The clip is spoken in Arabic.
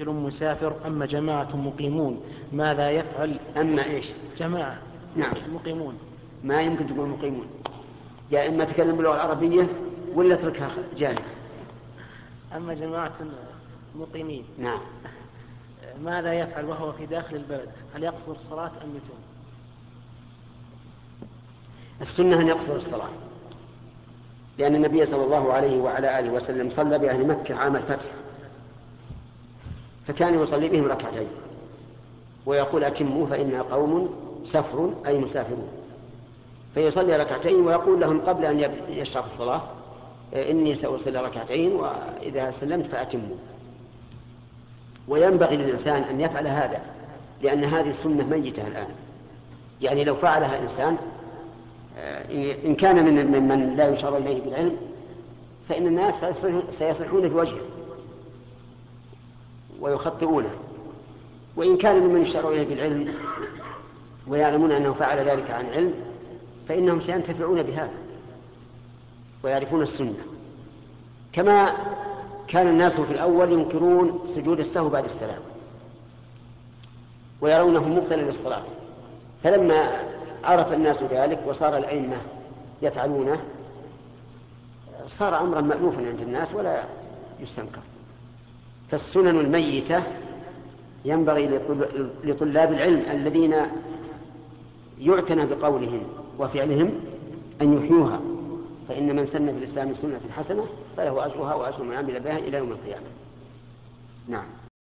رجل مسافر أما جماعة مقيمون؟ ماذا يفعل؟ أما إيش؟ جماعة نعم. مقيمون. ما يمكن تقول مقيمون. يا إما تكلم باللغة العربية ولا اتركها جانب. أما جماعة مقيمين. نعم. ماذا يفعل وهو في داخل البلد؟ هل يقصر الصلاة أم يتم السنة أن يقصر الصلاة. لأن النبي صلى الله عليه وعلى آله وسلم صلى بأهل مكة عام الفتح. فكان يصلي بهم ركعتين. ويقول أتموا فإنا قوم سفر أي مسافرون. فيصلي ركعتين ويقول لهم قبل أن يشرع الصلاة إني سأصلي ركعتين وإذا سلمت فأتموا وينبغي للإنسان أن يفعل هذا لأن هذه السنة ميتة الآن. يعني لو فعلها إنسان آه، إن كان من ممن لا يشار إليه بالعلم فإن الناس سيصلحون في وجهه ويخطئونه. وإن كان ممن يشار إليه بالعلم ويعلمون أنه فعل ذلك عن علم فإنهم سينتفعون بهذا ويعرفون السنة. كما كان الناس في الأول ينكرون سجود السهو بعد السلام ويرونه مبطلا للصلاة. فلما عرف الناس ذلك وصار الأئمة يفعلونه صار أمرا مألوفا عند الناس ولا يستنكر. فالسنن الميتة ينبغي لطلاب العلم الذين يعتنى بقولهم وفعلهم أن يحيوها فإن من سن في الإسلام سنة حسنة فله أجرها وأجر من عمل بها إلى يوم القيامة. نعم.